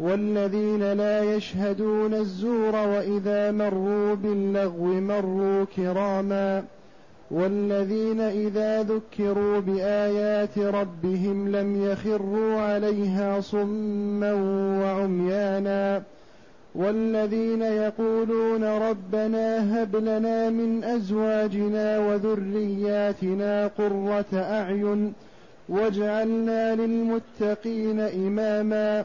والذين لا يشهدون الزور وإذا مروا باللغو مروا كراما والذين إذا ذكروا بآيات ربهم لم يخروا عليها صما وعميانا والذين يقولون ربنا هب لنا من أزواجنا وذرياتنا قرة أعين واجعلنا للمتقين إماما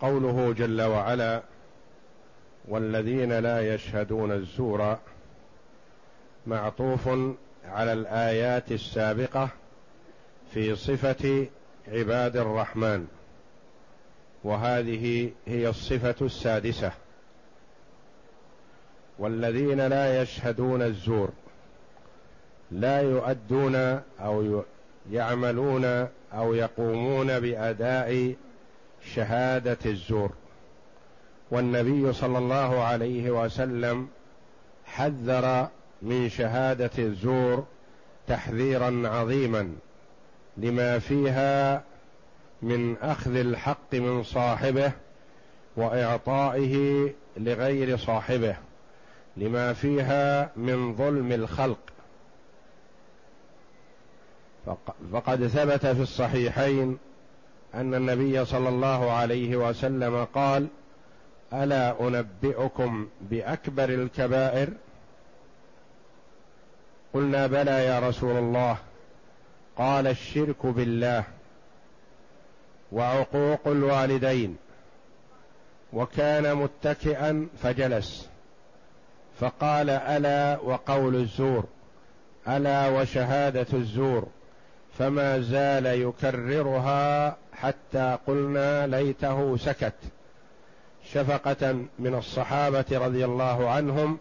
قوله جل وعلا والذين لا يشهدون الزور معطوف على الآيات السابقة في صفة عباد الرحمن وهذه هي الصفة السادسة والذين لا يشهدون الزور لا يؤدون أو يعملون أو يقومون بأداء شهادة الزور. والنبي صلى الله عليه وسلم حذر من شهادة الزور تحذيرا عظيما لما فيها من أخذ الحق من صاحبه وإعطائه لغير صاحبه لما فيها من ظلم الخلق. فقد ثبت في الصحيحين أن النبي صلى الله عليه وسلم قال ألا أنبئكم بأكبر الكبائر؟ قلنا بلى يا رسول الله. قال الشرك بالله وعقوق الوالدين وكان متكئا فجلس. فقال ألا وقول الزور ألا وشهادة الزور فما زال يكررها حتى قلنا ليته سكت شفقة من الصحابة رضي الله عنهم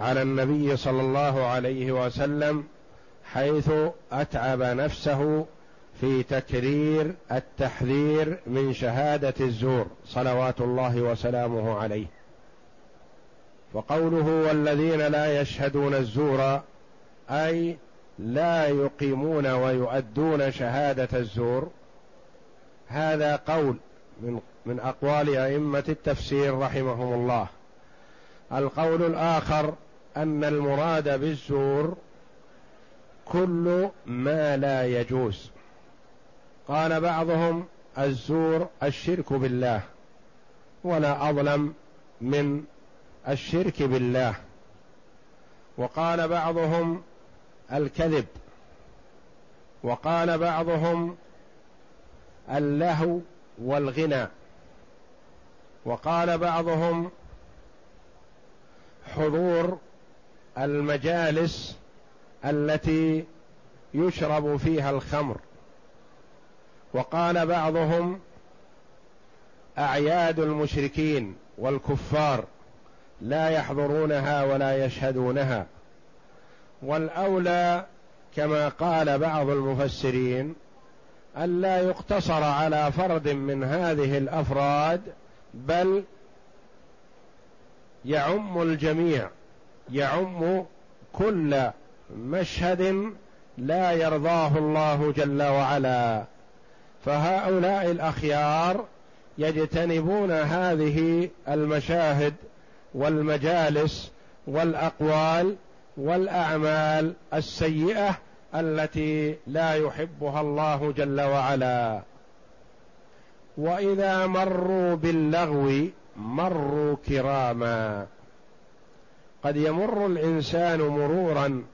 على النبي صلى الله عليه وسلم حيث أتعب نفسه في تكرير التحذير من شهادة الزور صلوات الله وسلامه عليه. وقوله والذين لا يشهدون الزور أي لا يقيمون ويؤدون شهادة الزور هذا قول من من أقوال أئمة التفسير رحمهم الله. القول الآخر أن المراد بالزور كل ما لا يجوز. قال بعضهم الزور الشرك بالله ولا أظلم من الشرك بالله. وقال بعضهم الكذب وقال بعضهم اللهو والغنى. وقال بعضهم حضور المجالس التي يشرب فيها الخمر. وقال بعضهم أعياد المشركين والكفار لا يحضرونها ولا يشهدونها. والأولى كما قال بعض المفسرين ألا يقتصر على فرد من هذه الأفراد بل يعم الجميع يعم كل مشهد لا يرضاه الله جل وعلا. فهؤلاء الأخيار يجتنبون هذه المشاهد والمجالس والأقوال والأعمال السيئة التي لا يحبها الله جل وعلا. وإذا مروا باللغو مروا كراما. قد يمر الإنسان مرورا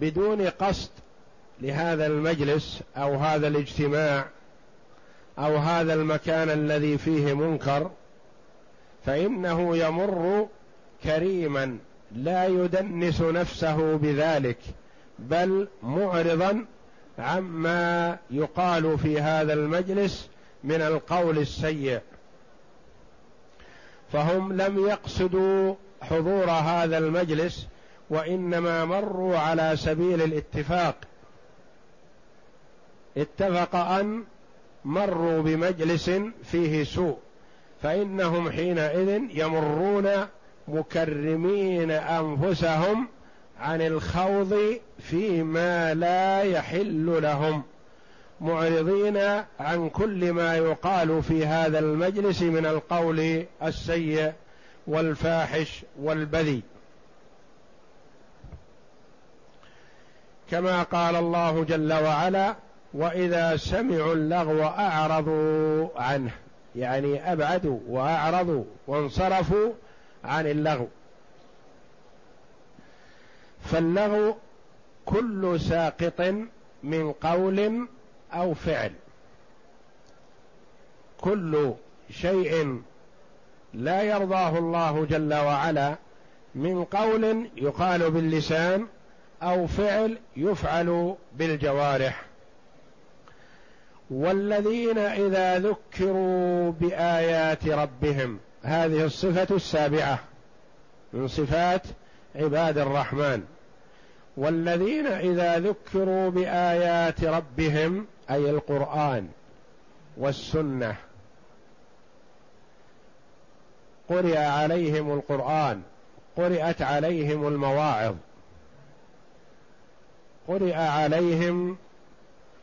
بدون قصد لهذا المجلس أو هذا الاجتماع أو هذا المكان الذي فيه منكر فإنه يمر كريما. لا يدنس نفسه بذلك بل معرضا عما يقال في هذا المجلس من القول السيء. فهم لم يقصدوا حضور هذا المجلس وإنما مروا على سبيل الاتفاق. اتفق أن مروا بمجلس فيه سوء فإنهم حينئذ يمرون مكرمين أنفسهم عن الخوض فيما لا يحل لهم. معرضين عن كل ما يقال في هذا المجلس من القول السيء والفاحش والبذي كما قال الله جل وعلا وإذا سمعوا اللغو أعرضوا عنه. يعني أبعدوا وأعرضوا وانصرفوا عن اللغو. فاللغو كل ساقط من قول أو فعل. كل شيء لا يرضاه الله جل وعلا من قول يقال باللسان أو فعل يفعل بالجوارح. والذين إذا ذكروا بآيات ربهم هذه الصفة السابعة من صفات عباد الرحمن. والذين إذا ذكروا بآيات ربهم أي القرآن والسنة قرئ عليهم القرآن قرات عليهم المواعظ قرئ عليهم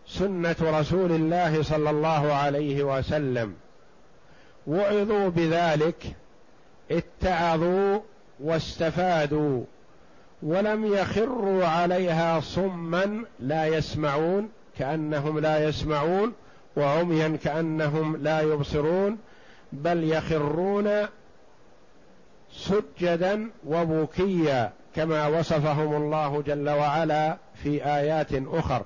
سنة رسول الله صلى الله عليه وسلم. وعظوا بذلك اتعظوا واستفادوا ولم يخروا عليها صما لا يسمعون كأنهم لا يسمعون وعميا كأنهم لا يبصرون بل يخرون سجدا وبكيا كما وصفهم الله جل وعلا في آيات أخر.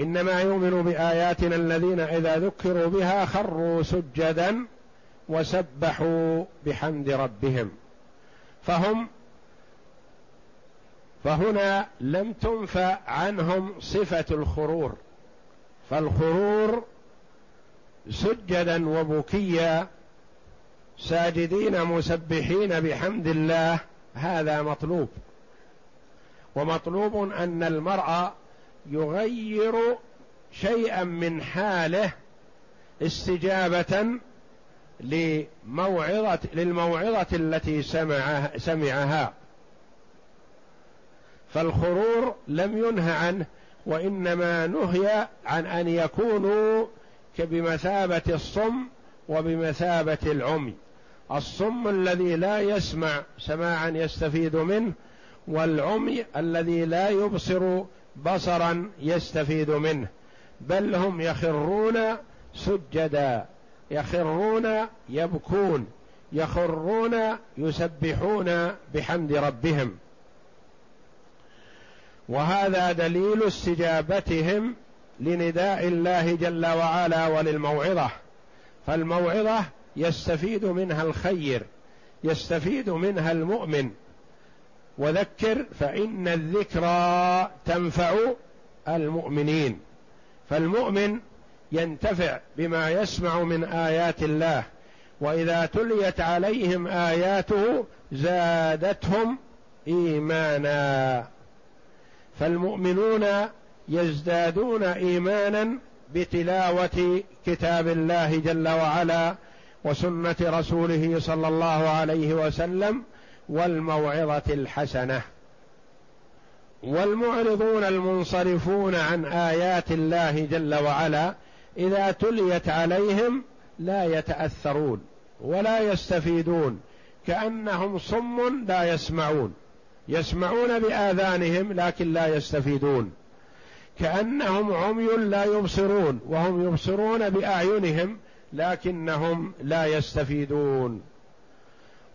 إنما يؤمن بآياتنا الذين إذا ذكروا بها خروا سجدا وسبحوا بحمد ربهم. فهم فهنا لم تنفى عنهم صفة الخرور. فالخرور سجدا وبكيا ساجدين مسبحين بحمد الله هذا مطلوب. ومطلوب أن المرء يغير شيئا من حاله استجابة لموعظة للموعظة التي سمعها, سمعها. فالخرور لم ينه عنه وإنما نهي عن أن يكونوا بمثابة الصم وبمثابة العمي. الصم الذي لا يسمع سماعا يستفيد منه والعمي الذي لا يبصر بصرا يستفيد منه بل هم يخرون سجدا يخرون يبكون يخرون يسبحون بحمد ربهم. وهذا دليل استجابتهم لنداء الله جل وعلا وللموعظة. فالموعظة يستفيد منها الخير يستفيد منها المؤمن. وذكر فإن الذكرى تنفع المؤمنين فالمؤمن ينتفع بما يسمع من آيات الله وإذا تليت عليهم آياته زادتهم إيمانا. فالمؤمنون يزدادون إيمانا بتلاوة كتاب الله جل وعلا وسنة رسوله صلى الله عليه وسلم والموعظة الحسنة. والمعرضون المنصرفون عن آيات الله جل وعلا إذا تليت عليهم لا يتأثرون ولا يستفيدون كأنهم صم لا يسمعون. يسمعون بآذانهم لكن لا يستفيدون. كأنهم عمي لا يبصرون وهم يبصرون بأعينهم لكنهم لا يستفيدون.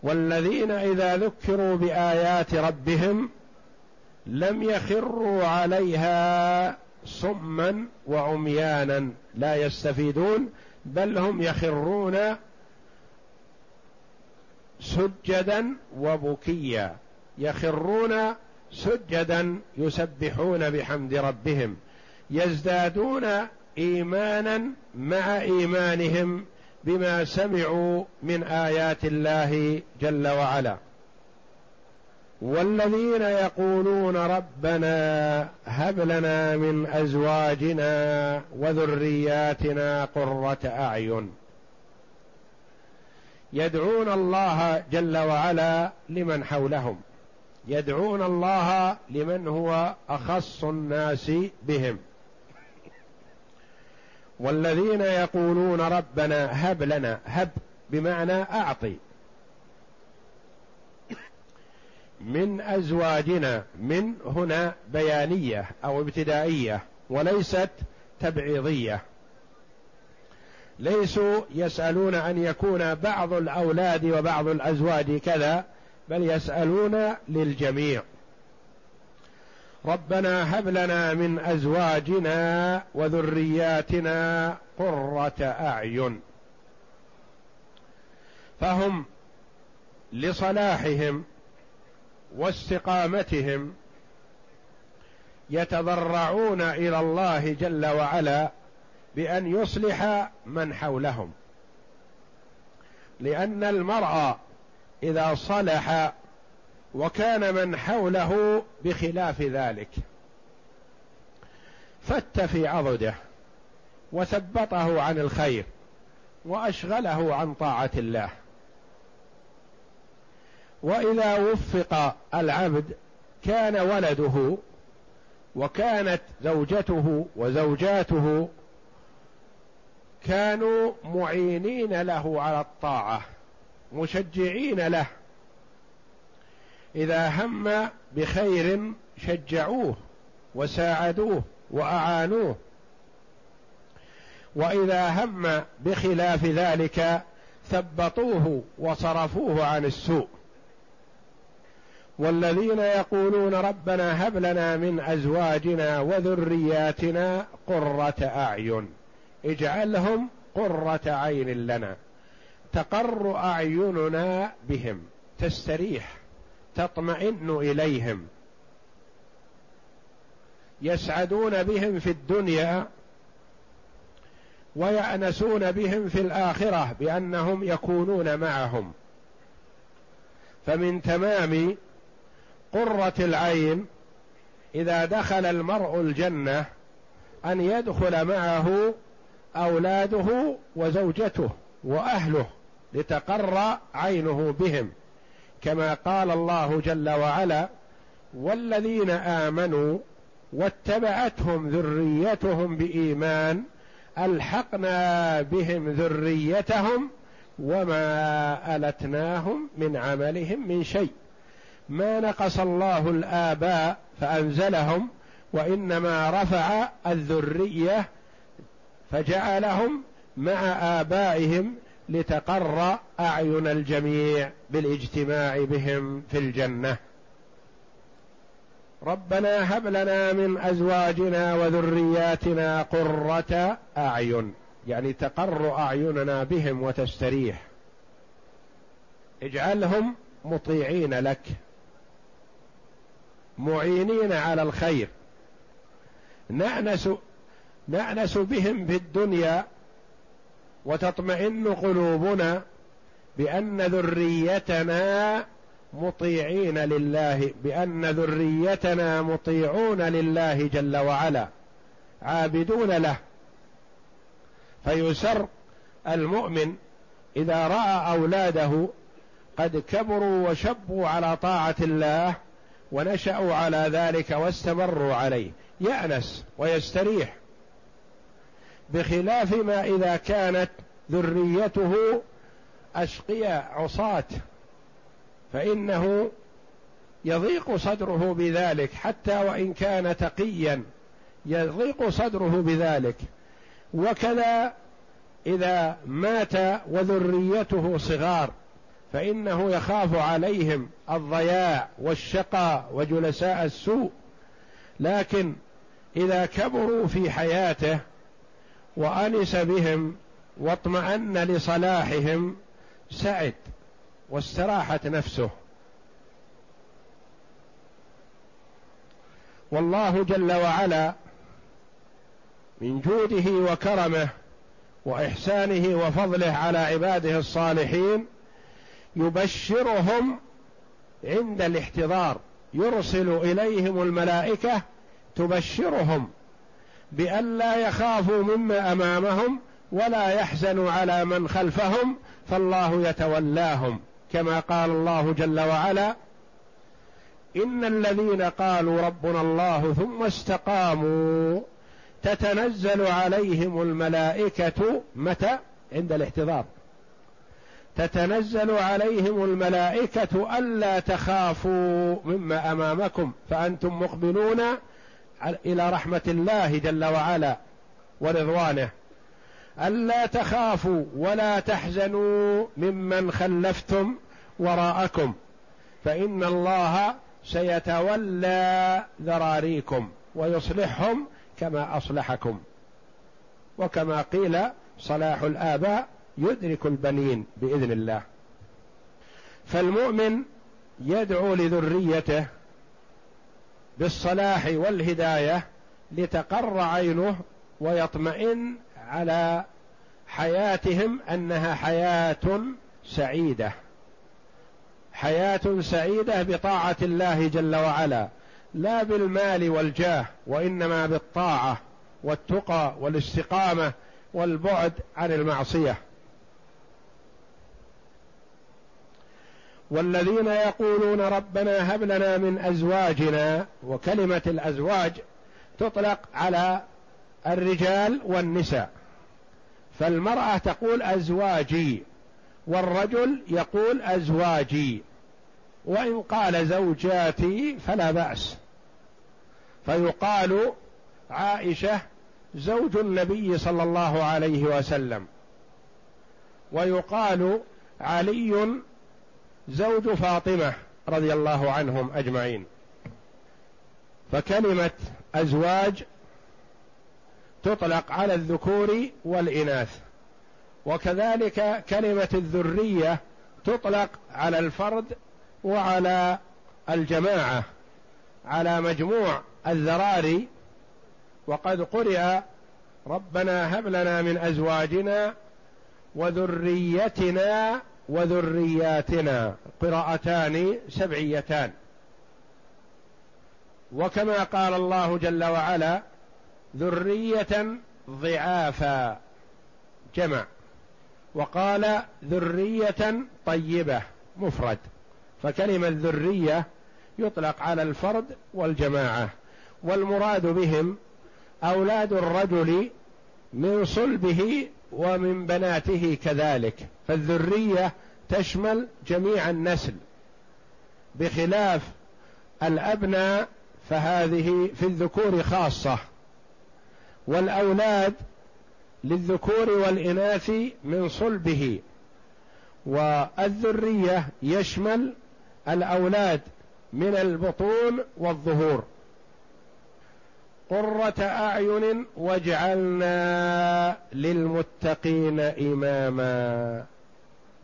والذين إذا ذكروا بآيات ربهم لم يخروا عليها صما وعميانا لا يستفيدون بل هم يخرون سجدا وبكيا. يخرون سجدا يسبحون بحمد ربهم. يزدادون ايمانا مع إيمانهم. بما سمعوا من آيات الله جل وعلا. والذين يقولون ربنا هب لنا من أزواجنا وذرياتنا قرة أعين. يدعون الله جل وعلا لمن حولهم. يدعون الله لمن هو أخص الناس بهم. والذين يقولون ربنا هب لنا هب بمعنى أعطي. من أزواجنا من هنا بيانية أو ابتدائية وليست تبعيضية. ليسوا يسألون أن يكون بعض الأولاد وبعض الأزواج كذا بل يسألون للجميع. ربنا هب لنا من أزواجنا وذرياتنا قرة أعين. فهم لصلاحهم واستقامتهم يتضرعون إلى الله جل وعلا بأن يصلح من حولهم. لأن المرء إذا صلح وكان من حوله بخلاف ذلك. فت في عضده وثبطه عن الخير وأشغله عن طاعة الله. وإذا وفق العبد كان ولده وكانت زوجته وزوجاته كانوا معينين له على الطاعة مشجعين له إذا هم بخير شجعوه وساعدوه وأعانوه. وإذا هم بخلاف ذلك ثبطوه وصرفوه عن السوء. والذين يقولون ربنا هب لنا من أزواجنا وذرياتنا قرة أعين. اجعلهم قرة عين لنا. تقر أعيننا بهم. تستريح. تطمئن إليهم. يسعدون بهم في الدنيا ويأنسون بهم في الآخرة بأنهم يكونون معهم. فمن تمام قرة العين إذا دخل المرء الجنة أن يدخل معه أولاده وزوجته وأهله لتقر عينه بهم. كما قال الله جل وعلا والذين آمنوا واتبعتهم ذريتهم بإيمان ألحقنا بهم ذريتهم وما ألتناهم من عملهم من شيء. ما نقص الله الآباء فأنزلهم وإنما رفع الذرية فجعلهم مع آبائهم لتقر أعين الجميع بالاجتماع بهم في الجنة. ربنا هب لنا من أزواجنا وذرياتنا قرة أعين يعني تقر أعيننا بهم وتستريح. اجعلهم مطيعين لك معينين على الخير. نأنس نأنس بهم في الدنيا وتطمئن قلوبنا بأن ذريتنا مطيعين لله بأن ذريتنا مطيعون لله جل وعلا عابدون له. فيسر المؤمن إذا رأى أولاده قد كبروا وشبوا على طاعة الله ونشأوا على ذلك واستمروا عليه. يأنس ويستريح. بخلاف ما إذا كانت ذريته اشقياء عصاة فإنه يضيق صدره بذلك حتى وإن كان تقيا يضيق صدره بذلك. وكذا إذا مات وذريته صغار فإنه يخاف عليهم الضياع والشقاء وجلساء السوء. لكن إذا كبروا في حياته وأنس بهم واطمأن لصلاحهم سعد واستراحت نفسه. والله جل وعلا من جوده وكرمه وإحسانه وفضله على عباده الصالحين يبشرهم عند الاحتضار. يرسل إليهم الملائكة تبشرهم. بأن لا يخافوا مما أمامهم ولا يحزنوا على من خلفهم فالله يتولاهم. كما قال الله جل وعلا إن الذين قالوا ربنا الله ثم استقاموا تتنزل عليهم الملائكة متى؟ عند الاحتضار. تتنزل عليهم الملائكة ألا تخافوا مما أمامكم فأنتم مقبلون إلى رحمة الله جل وعلا ورضوانه. الا تخافوا ولا تحزنوا ممن خلفتم وراءكم فإن الله سيتولى ذراريكم ويصلحهم كما أصلحكم. وكما قيل صلاح الآباء يدرك البنين بإذن الله. فالمؤمن يدعو لذريته بالصلاح والهداية لتقر عينه ويطمئن على حياتهم أنها حياة سعيدة. حياة سعيدة بطاعة الله جل وعلا لا بالمال والجاه وإنما بالطاعة والتقى والاستقامة والبعد عن المعصية. والذين يقولون ربنا هب لنا من أزواجنا وكلمة الأزواج تطلق على الرجال والنساء. فالمرأة تقول أزواجي والرجل يقول أزواجي. وإن قال زوجاتي فلا بأس. فيقال عائشة زوج النبي صلى الله عليه وسلم. ويقال علي زوج فاطمة رضي الله عنهم أجمعين. فكلمة أزواج تطلق على الذكور والإناث. وكذلك كلمة الذرية تطلق على الفرد وعلى الجماعة على مجموع الذراري. وقد قرئ ربنا هب لنا من أزواجنا وذريتنا وذرياتنا قراءتان سبعيتان. وكما قال الله جل وعلا ذرية ضعافا جمع. وقال ذرية طيبة مفرد. فكلمة ذرية يطلق على الفرد والجماعة. والمراد بهم أولاد الرجل من صلبه ومن بناته كذلك. فالذرية تشمل جميع النسل. بخلاف الأبناء فهذه في الذكور خاصة. والأولاد للذكور والإناث من صلبه. والذرية يشمل الأولاد من البطون والظهور. قرة أعين واجعلنا للمتقين إماما.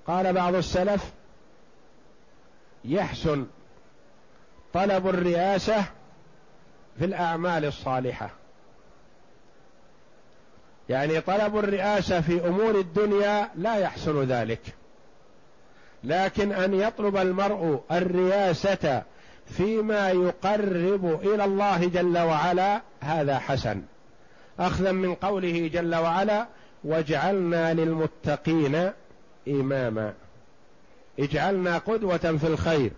قال بعض السلف يحسن طلب الرئاسة في الأعمال الصالحة. يعني طلب الرئاسة في أمور الدنيا لا يحسن ذلك. لكن أن يطلب المرء الرئاسة فيما يقرب إلى الله جل وعلا هذا حسن. أخذا من قوله جل وعلا واجعلنا للمتقين إماما. اجعلنا قدوة في الخير.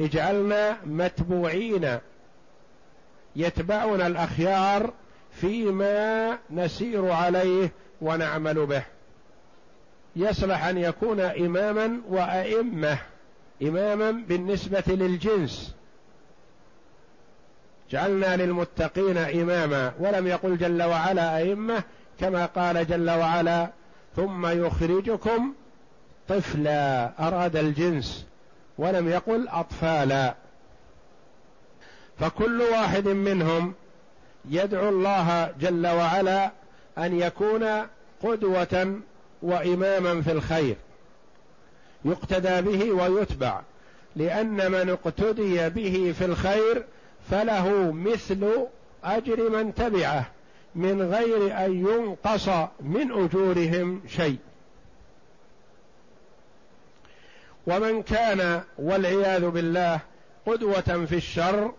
اجعلنا متبوعين. يتبعنا الأخيار فيما نسير عليه ونعمل به. يصلح أن يكون إماما وأئمة. إماما بالنسبة للجنس. جعلنا للمتقين إماما ولم يقل جل وعلا أئمة كما قال جل وعلا ثم يخرجكم طفلا أراد الجنس ولم يقل أطفالا. فكل واحد منهم يدعو الله جل وعلا أن يكون قدوة وإماما في الخير. يقتدى به ويتبع لأن من اقتدي به في الخير فله مثل أجر من تبعه من غير أن ينقص من أجورهم شيء. ومن كان والعياذ بالله قدوة في الشر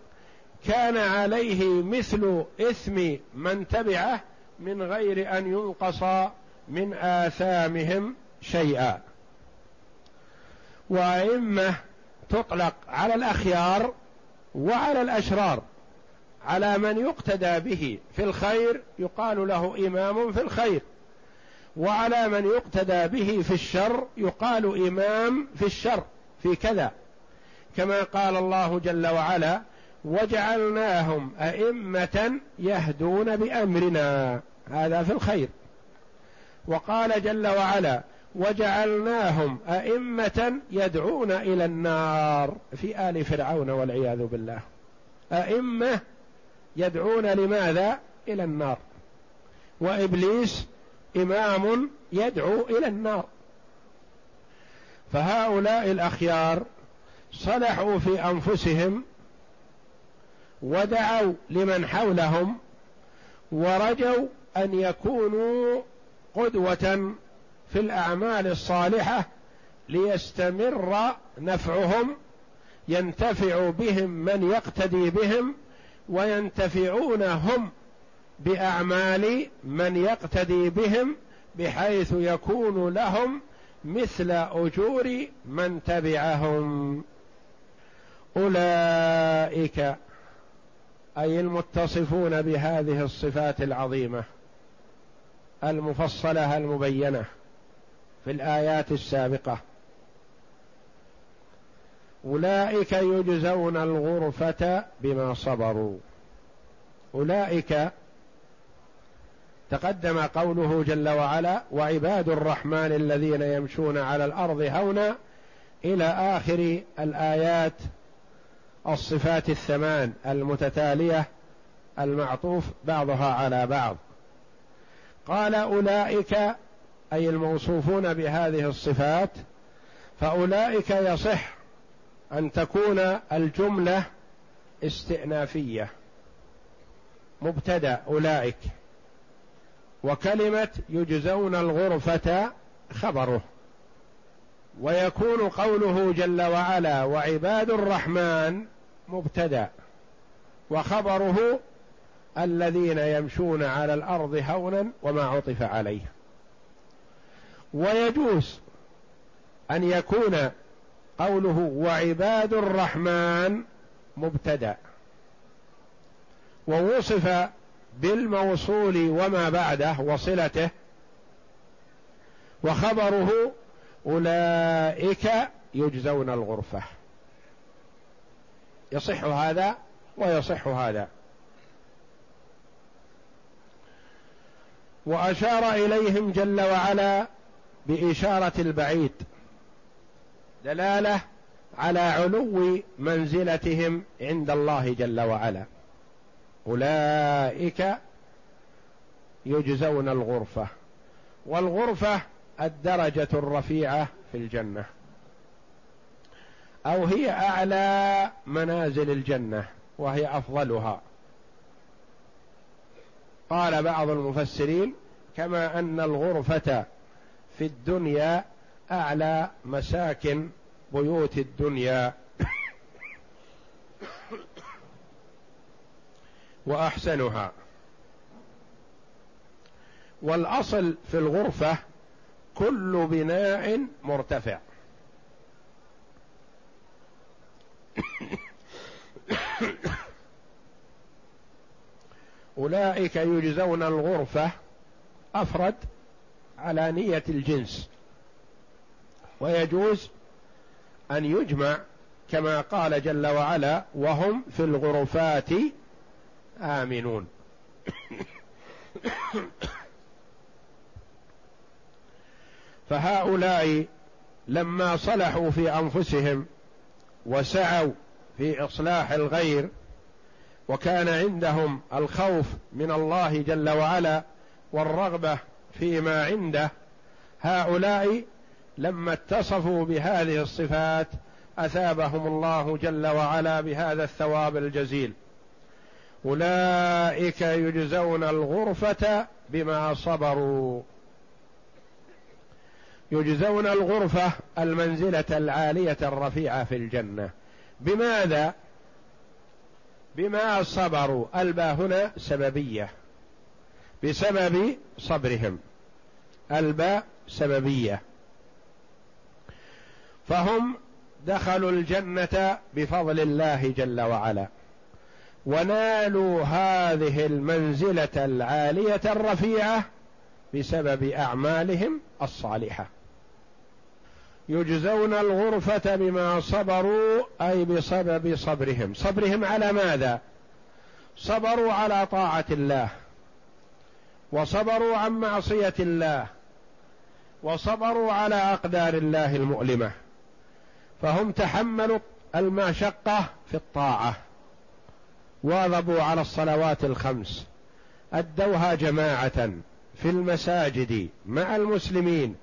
كان عليه مثل إثم من تبعه من غير أن ينقص من آثامهم شيئا. وأئمة تطلق على الأخيار وعلى الأشرار على من يقتدى به في الخير يقال له إمام في الخير وعلى من يقتدى به في الشر يقال إمام في الشر في كذا. كما قال الله جل وعلا وجعلناهم أئمة يهدون بأمرنا. هذا في الخير. وقال جل وعلا وجعلناهم أئمة يدعون إلى النار في آل فرعون والعياذ بالله. أئمة يدعون لماذا؟ إلى النار. وإبليس إمام يدعو إلى النار. فهؤلاء الأخيار صلحوا في أنفسهم ودعوا لمن حولهم ورجوا أن يكونوا قدوة في الأعمال الصالحة ليستمر نفعهم ينتفع بهم من يقتدي بهم وينتفعون هم بأعمال من يقتدي بهم بحيث يكون لهم مثل أجور من تبعهم. أولئك أي المتصفون بهذه الصفات العظيمة المفصلة المبينة. في الآيات السابقة. أولئك يجزون الغرفة بما صبروا. أولئك تقدم قوله جل وعلا وعباد الرحمن الذين يمشون على الأرض هونا إلى آخر الآيات الصفات الثمان المتتالية المعطوف بعضها على بعض. قال أولئك أي الموصوفون بهذه الصفات فأولئك يصح أن تكون الجملة استئنافية مبتدأ أولئك وكلمة يجزون الغرفة خبره ويكون قوله جل وعلا وعباد الرحمن مبتدأ وخبره الذين يمشون على الأرض هونا وما عطف عليه. ويجوز أن يكون قوله وعباد الرحمن مبتدأ. ووصف بالموصول وما بعده وصلته وخبره أولئك يجزون الغرفة. يصح هذا ويصح هذا. وأشار إليهم جل وعلا بإشارة البعيد. دلالة على علو منزلتهم عند الله جل وعلا. أولئك يجزون الغرفة. والغرفة الدرجة الرفيعة في الجنة. أو هي أعلى منازل الجنة وهي أفضلها. قال بعض المفسرين كما أن الغرفة في الدنيا أعلى مساكن بيوت الدنيا. وأحسنها. والأصل في الغرفة كل بناء مرتفع. أولئك يجزون الغرفة أفرد على نية الجنس. ويجوز أن يجمع كما قال جل وعلا وهم في الغرفات آمنون. فهؤلاء لما صلحوا في أنفسهم وسعوا في إصلاح الغير وكان عندهم الخوف من الله جل وعلا والرغبة فيما عنده هؤلاء لما اتصفوا بهذه الصفات أثابهم الله جل وعلا بهذا الثواب الجزيل. أولئك يجزون الغرفة بما صبروا. يجزون الغرفة المنزلة العالية الرفيعة في الجنة. بماذا؟ بما صبروا. الباء هنا سببية. بسبب صبرهم. الباء سببية. فهم دخلوا الجنة بفضل الله جل وعلا. ونالوا هذه المنزلة العالية الرفيعة بسبب أعمالهم الصالحة. يجزون الغرفة بما صبروا أي بسبب صبرهم. صبرهم على ماذا؟ صبروا على طاعة الله. وصبروا عن معصية الله وصبروا على أقدار الله المؤلمة فهم تحملوا المشقة في الطاعة. واظبوا على الصلوات الخمس أدوها جماعة في المساجد مع المسلمين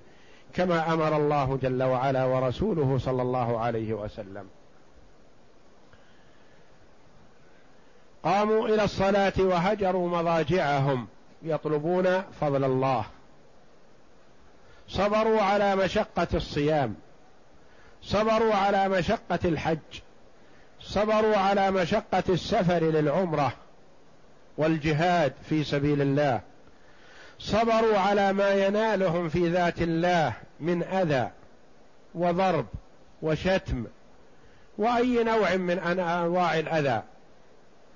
كما أمر الله جل وعلا ورسوله صلى الله عليه وسلم. قاموا إلى الصلاة وهجروا مضاجعهم. يطلبون فضل الله. صبروا على مشقة الصيام. صبروا على مشقة الحج. صبروا على مشقة السفر للعمرة والجهاد في سبيل الله. صبروا على ما ينالهم في ذات الله من أذى وضرب وشتم وأي نوع من أنواع الأذى.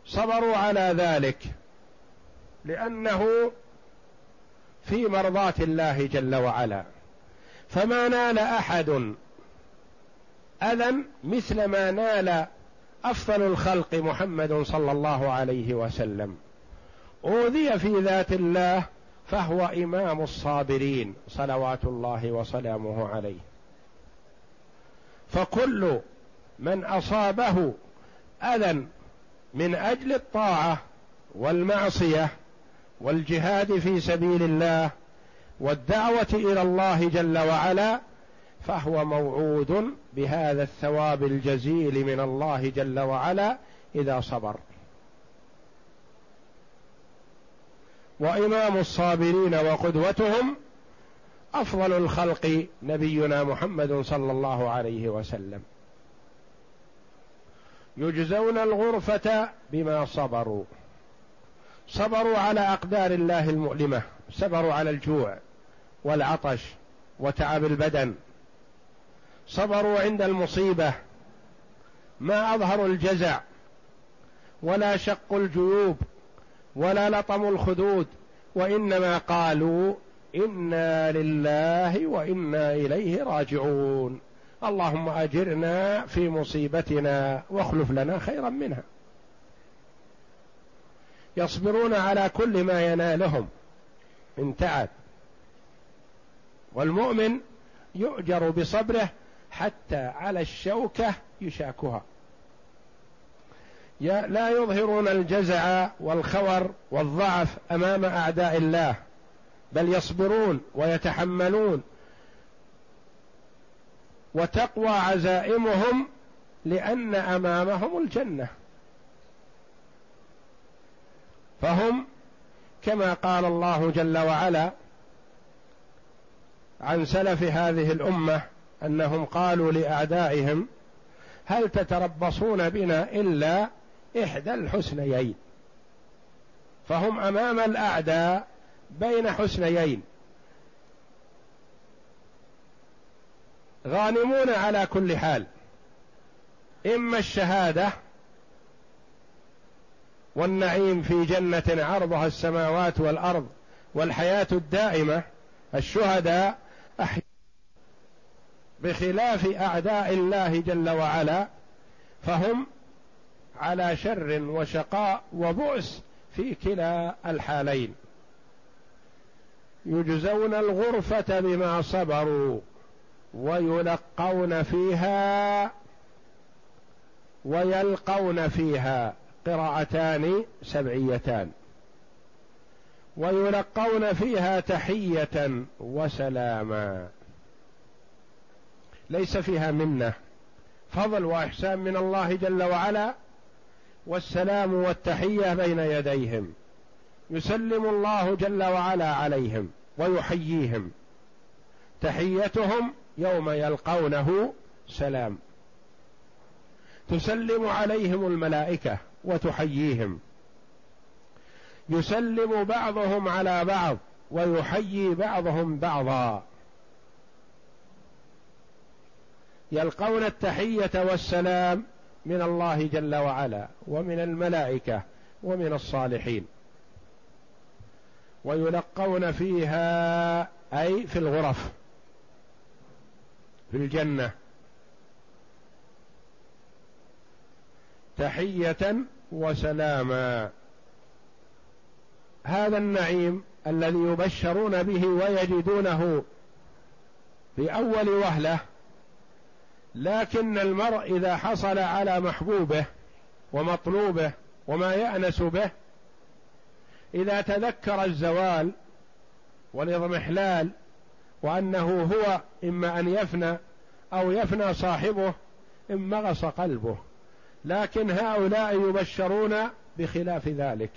صبروا على ذلك. لأنه في مرضاه الله جل وعلا. فما نال أحد أذى مثل ما نال أفضل الخلق محمد صلى الله عليه وسلم. أوذي في ذات الله فهو إمام الصابرين صلوات الله وسلامه عليه. فكل من أصابه أذى من أجل الطاعة والمعصية والجهاد في سبيل الله والدعوة إلى الله جل وعلا فهو موعود بهذا الثواب الجزيل من الله جل وعلا إذا صبر. وإمام الصابرين وقدوتهم أفضل الخلق نبينا محمد صلى الله عليه وسلم. يجزون الغرفة بما صبروا. صبروا على أقدار الله المؤلمة صبروا على الجوع والعطش وتعب البدن. صبروا عند المصيبة. ما اظهروا الجزع ولا شقوا الجيوب ولا لطموا الخدود وإنما قالوا إنا لله وإنا إليه راجعون. اللهم أجرنا في مصيبتنا واخلف لنا خيرا منها. يصبرون على كل ما ينالهم من تعب. والمؤمن يؤجر بصبره حتى على الشوكة يشاكها. لا يظهرون الجزع والخور والضعف أمام أعداء الله بل يصبرون ويتحملون. وتقوى عزائمهم لأن أمامهم الجنة. فهم كما قال الله جل وعلا عن سلف هذه الأمة أنهم قالوا لأعدائهم هل تتربصون بنا إلا إحدى الحسنيين؟ فهم أمام الأعداء بين حسنيين. غانمون على كل حال. إما الشهادة والنعيم في جنة عرضها السماوات والأرض والحياة الدائمة الشهداء أحياء بخلاف أعداء الله جل وعلا فهم على شر وشقاء وبؤس في كلا الحالين. يجزون الغرفة بما صبروا ويلقون فيها ويلقون فيها قراءتان سبعيتان. ويلقون فيها تحية وسلاما. ليس فيها منة. فضل وإحسان من الله جل وعلا والسلام والتحية بين يديهم. يسلم الله جل وعلا عليهم ويحييهم. تحيتهم يوم يلقونه سلام. تسلم عليهم الملائكة. وتحييهم. يسلم بعضهم على بعض ويحيي بعضهم بعضا. يلقون التحية والسلام من الله جل وعلا ومن الملائكة ومن الصالحين. ويلقون فيها أي في الغرف في الجنة. تحية وسلاما. هذا النعيم الذي يبشرون به ويجدونه في أول وهلة لكن المرء إذا حصل على محبوبه ومطلوبه وما يأنس به إذا تذكر الزوال والإضمحلال وأنه هو إما أن يفنى أو يفنى صاحبه انمغص قلبه. لكن هؤلاء يبشرون بخلاف ذلك.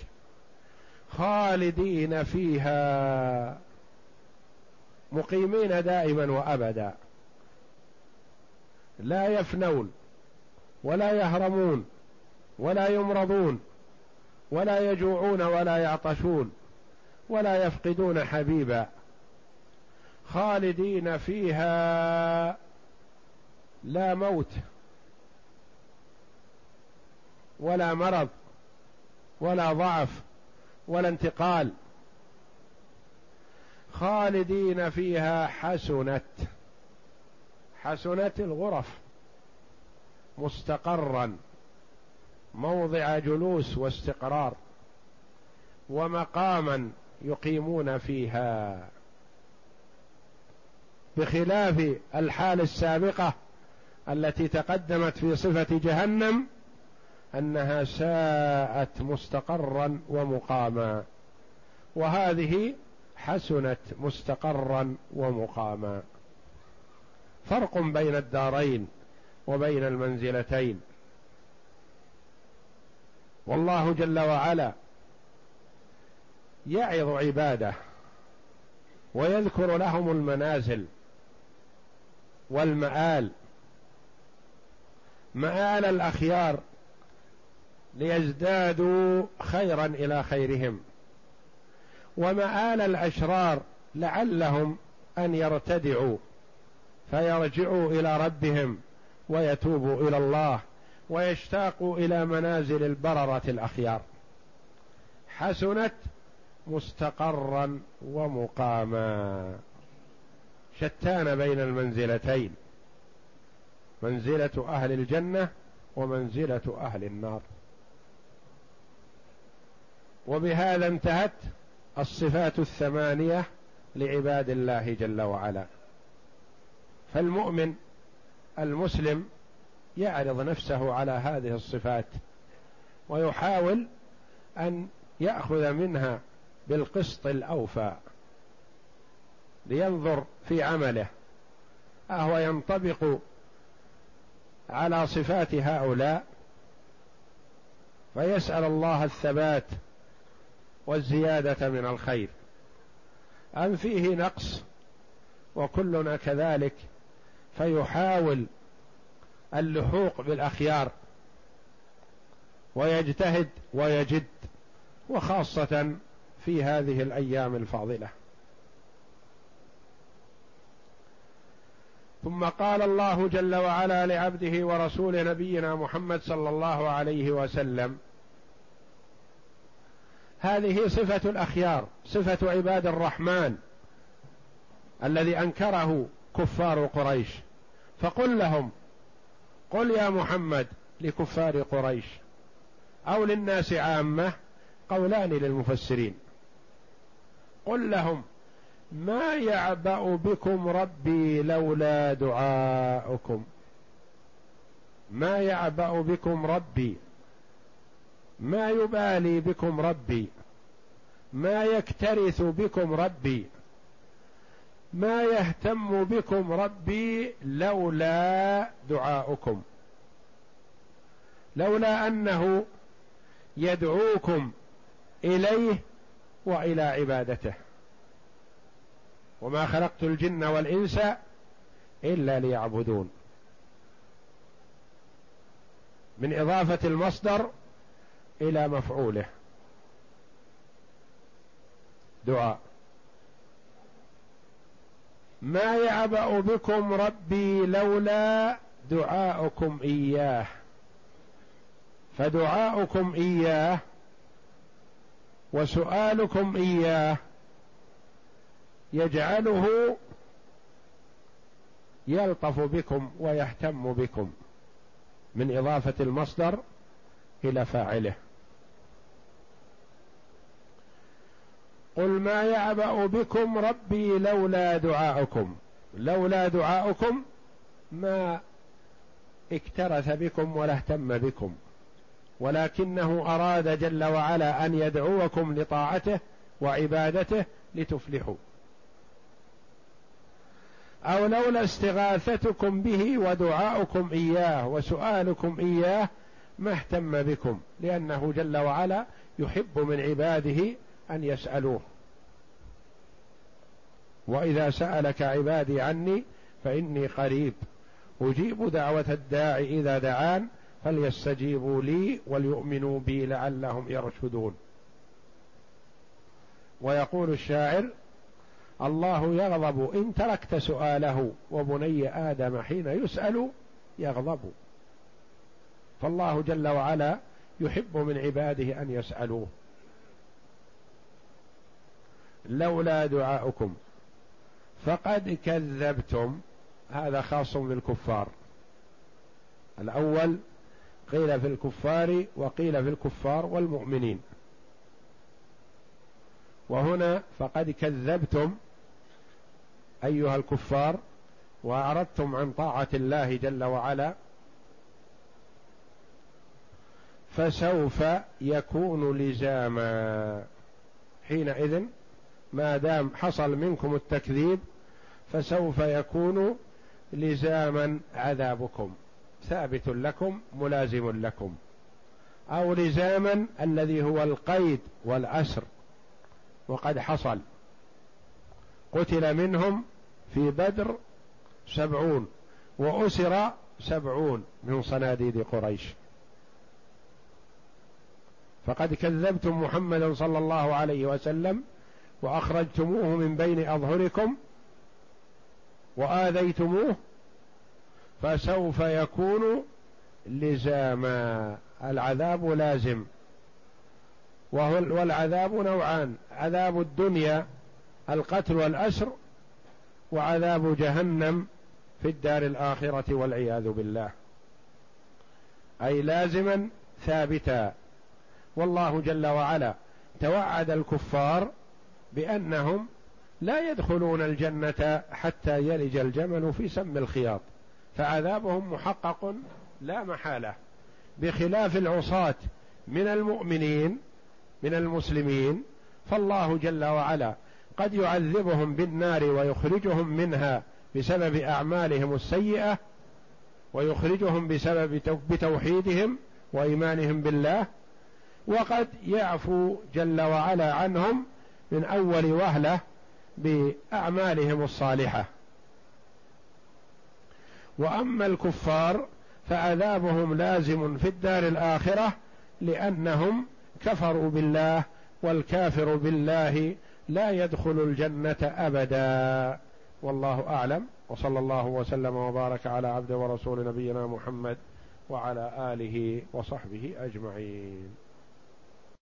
خالدين فيها. مقيمين دائما وابدا. لا يفنون ولا يهرمون ولا يمرضون ولا يجوعون ولا يعطشون ولا يفقدون حبيبا. خالدين فيها. لا موت. ولا مرض ولا ضعف ولا انتقال. خالدين فيها حسنت حسنت الغرف مستقرا موضع جلوس واستقرار ومقاما يقيمون فيها. بخلاف الحال السابقة التي تقدمت في صفة جهنم أنها ساءت مستقرا ومقاما وهذه حسنت مستقرا ومقاما. فرق بين الدارين وبين المنزلتين. والله جل وعلا يعظ عباده ويذكر لهم المنازل والمآل مآل الأخيار ليزدادوا خيرا إلى خيرهم. ومآل الأشرار لعلهم أن يرتدعوا فيرجعوا إلى ربهم ويتوبوا إلى الله ويشتاقوا إلى منازل البررة الأخيار. حسنت مستقرا ومقاما. شتان بين المنزلتين منزلة أهل الجنة ومنزلة أهل النار. وبهذا انتهت الصفات الثمانية لعباد الله جل وعلا. فالمؤمن المسلم يعرض نفسه على هذه الصفات ويحاول أن يأخذ منها بالقسط الأوفى لينظر في عمله. أهو ينطبق على صفات هؤلاء فيسأل الله الثبات والزيادة من الخير. أم فيه نقص وكلنا كذلك فيحاول اللحوق بالأخيار ويجتهد ويجد وخاصة في هذه الأيام الفاضلة. ثم قال الله جل وعلا لعبده ورسول نبينا محمد صلى الله عليه وسلم هذه صفة الأخيار صفة عباد الرحمن الذي أنكره كفار قريش. فقل لهم قل يا محمد لكفار قريش أو للناس عامة قولان للمفسرين. قل لهم ما يعبأ بكم ربي لولا دعاؤكم؟ ما يعبأ بكم ربي ما يبالي بكم ربي. ما يكترث بكم ربي. ما يهتم بكم ربي لولا دعاؤكم. لولا أنه يدعوكم إليه وإلى عبادته. وما خلقت الجن والإنس إلا ليعبدون. من إضافة المصدر إلى مفعوله. دعاء. ما يعبأ بكم ربي لولا دعاؤكم إياه؟ فدعاؤكم إياه وسؤالكم إياه يجعله يلطف بكم ويهتم بكم من إضافة المصدر إلى فاعله. قل ما يعبأ بكم ربي لولا دعاؤكم. لولا دعاؤكم ما اكترث بكم ولا اهتم بكم. ولكنه أراد جل وعلا أن يدعوكم لطاعته وعبادته لتفلحوا. أو لولا استغاثتكم به ودعاؤكم إياه وسؤالكم إياه ما اهتم بكم لأنه جل وعلا يحب من عباده أن يسألوه. وإذا سألك عبادي عني فإني قريب. أجيب دعوة الداع إذا دعان فليستجيبوا لي وليؤمنوا بي لعلهم يرشدون. ويقول الشاعر الله يغضب إن تركت سؤاله وبني آدم حين يسأل يغضب. فالله جل وعلا يحب من عباده أن يسألوه. لولا دعاؤكم. فقد كذبتم. هذا خاص بالكفار. الأول قيل في الكفار وقيل في الكفار والمؤمنين. وهنا فقد كذبتم أيها الكفار وأعرضتم عن طاعة الله جل وعلا. فسوف يكون لزاما. حينئذ ما دام حصل منكم التكذيب فسوف يكون لزاما عذابكم. ثابت لكم ملازم لكم. أو لزاما الذي هو القيد والأسر. وقد حصل. قتل منهم في بدر سبعون وأسر سبعون من صناديد قريش. فقد كذبتم محمدا صلى الله عليه وسلم وأخرجتموه من بين أظهركم وآذيتموه فسوف يكون لزاما. العذاب لازم. والعذاب نوعان. عذاب الدنيا القتل والأسر وعذاب جهنم في الدار الآخرة والعياذ بالله. أي لازما ثابتا. والله جل وعلا توعد الكفار بأنهم لا يدخلون الجنة حتى يلج الجمل في سم الخياط فعذابهم محقق لا محالة بخلاف العصاة من المؤمنين من المسلمين فالله جل وعلا قد يعذبهم بالنار ويخرجهم منها بسبب أعمالهم السيئة ويخرجهم بسبب بتوحيدهم وإيمانهم بالله وقد يعفو جل وعلا عنهم من أول وهلة بأعمالهم الصالحة. وأما الكفار فعذابهم لازم في الدار الآخرة لأنهم كفروا بالله والكافر بالله لا يدخل الجنة أبدا. والله أعلم. وصلى الله وسلم وبارك على عبد ورسول نبينا محمد وعلى آله وصحبه أجمعين.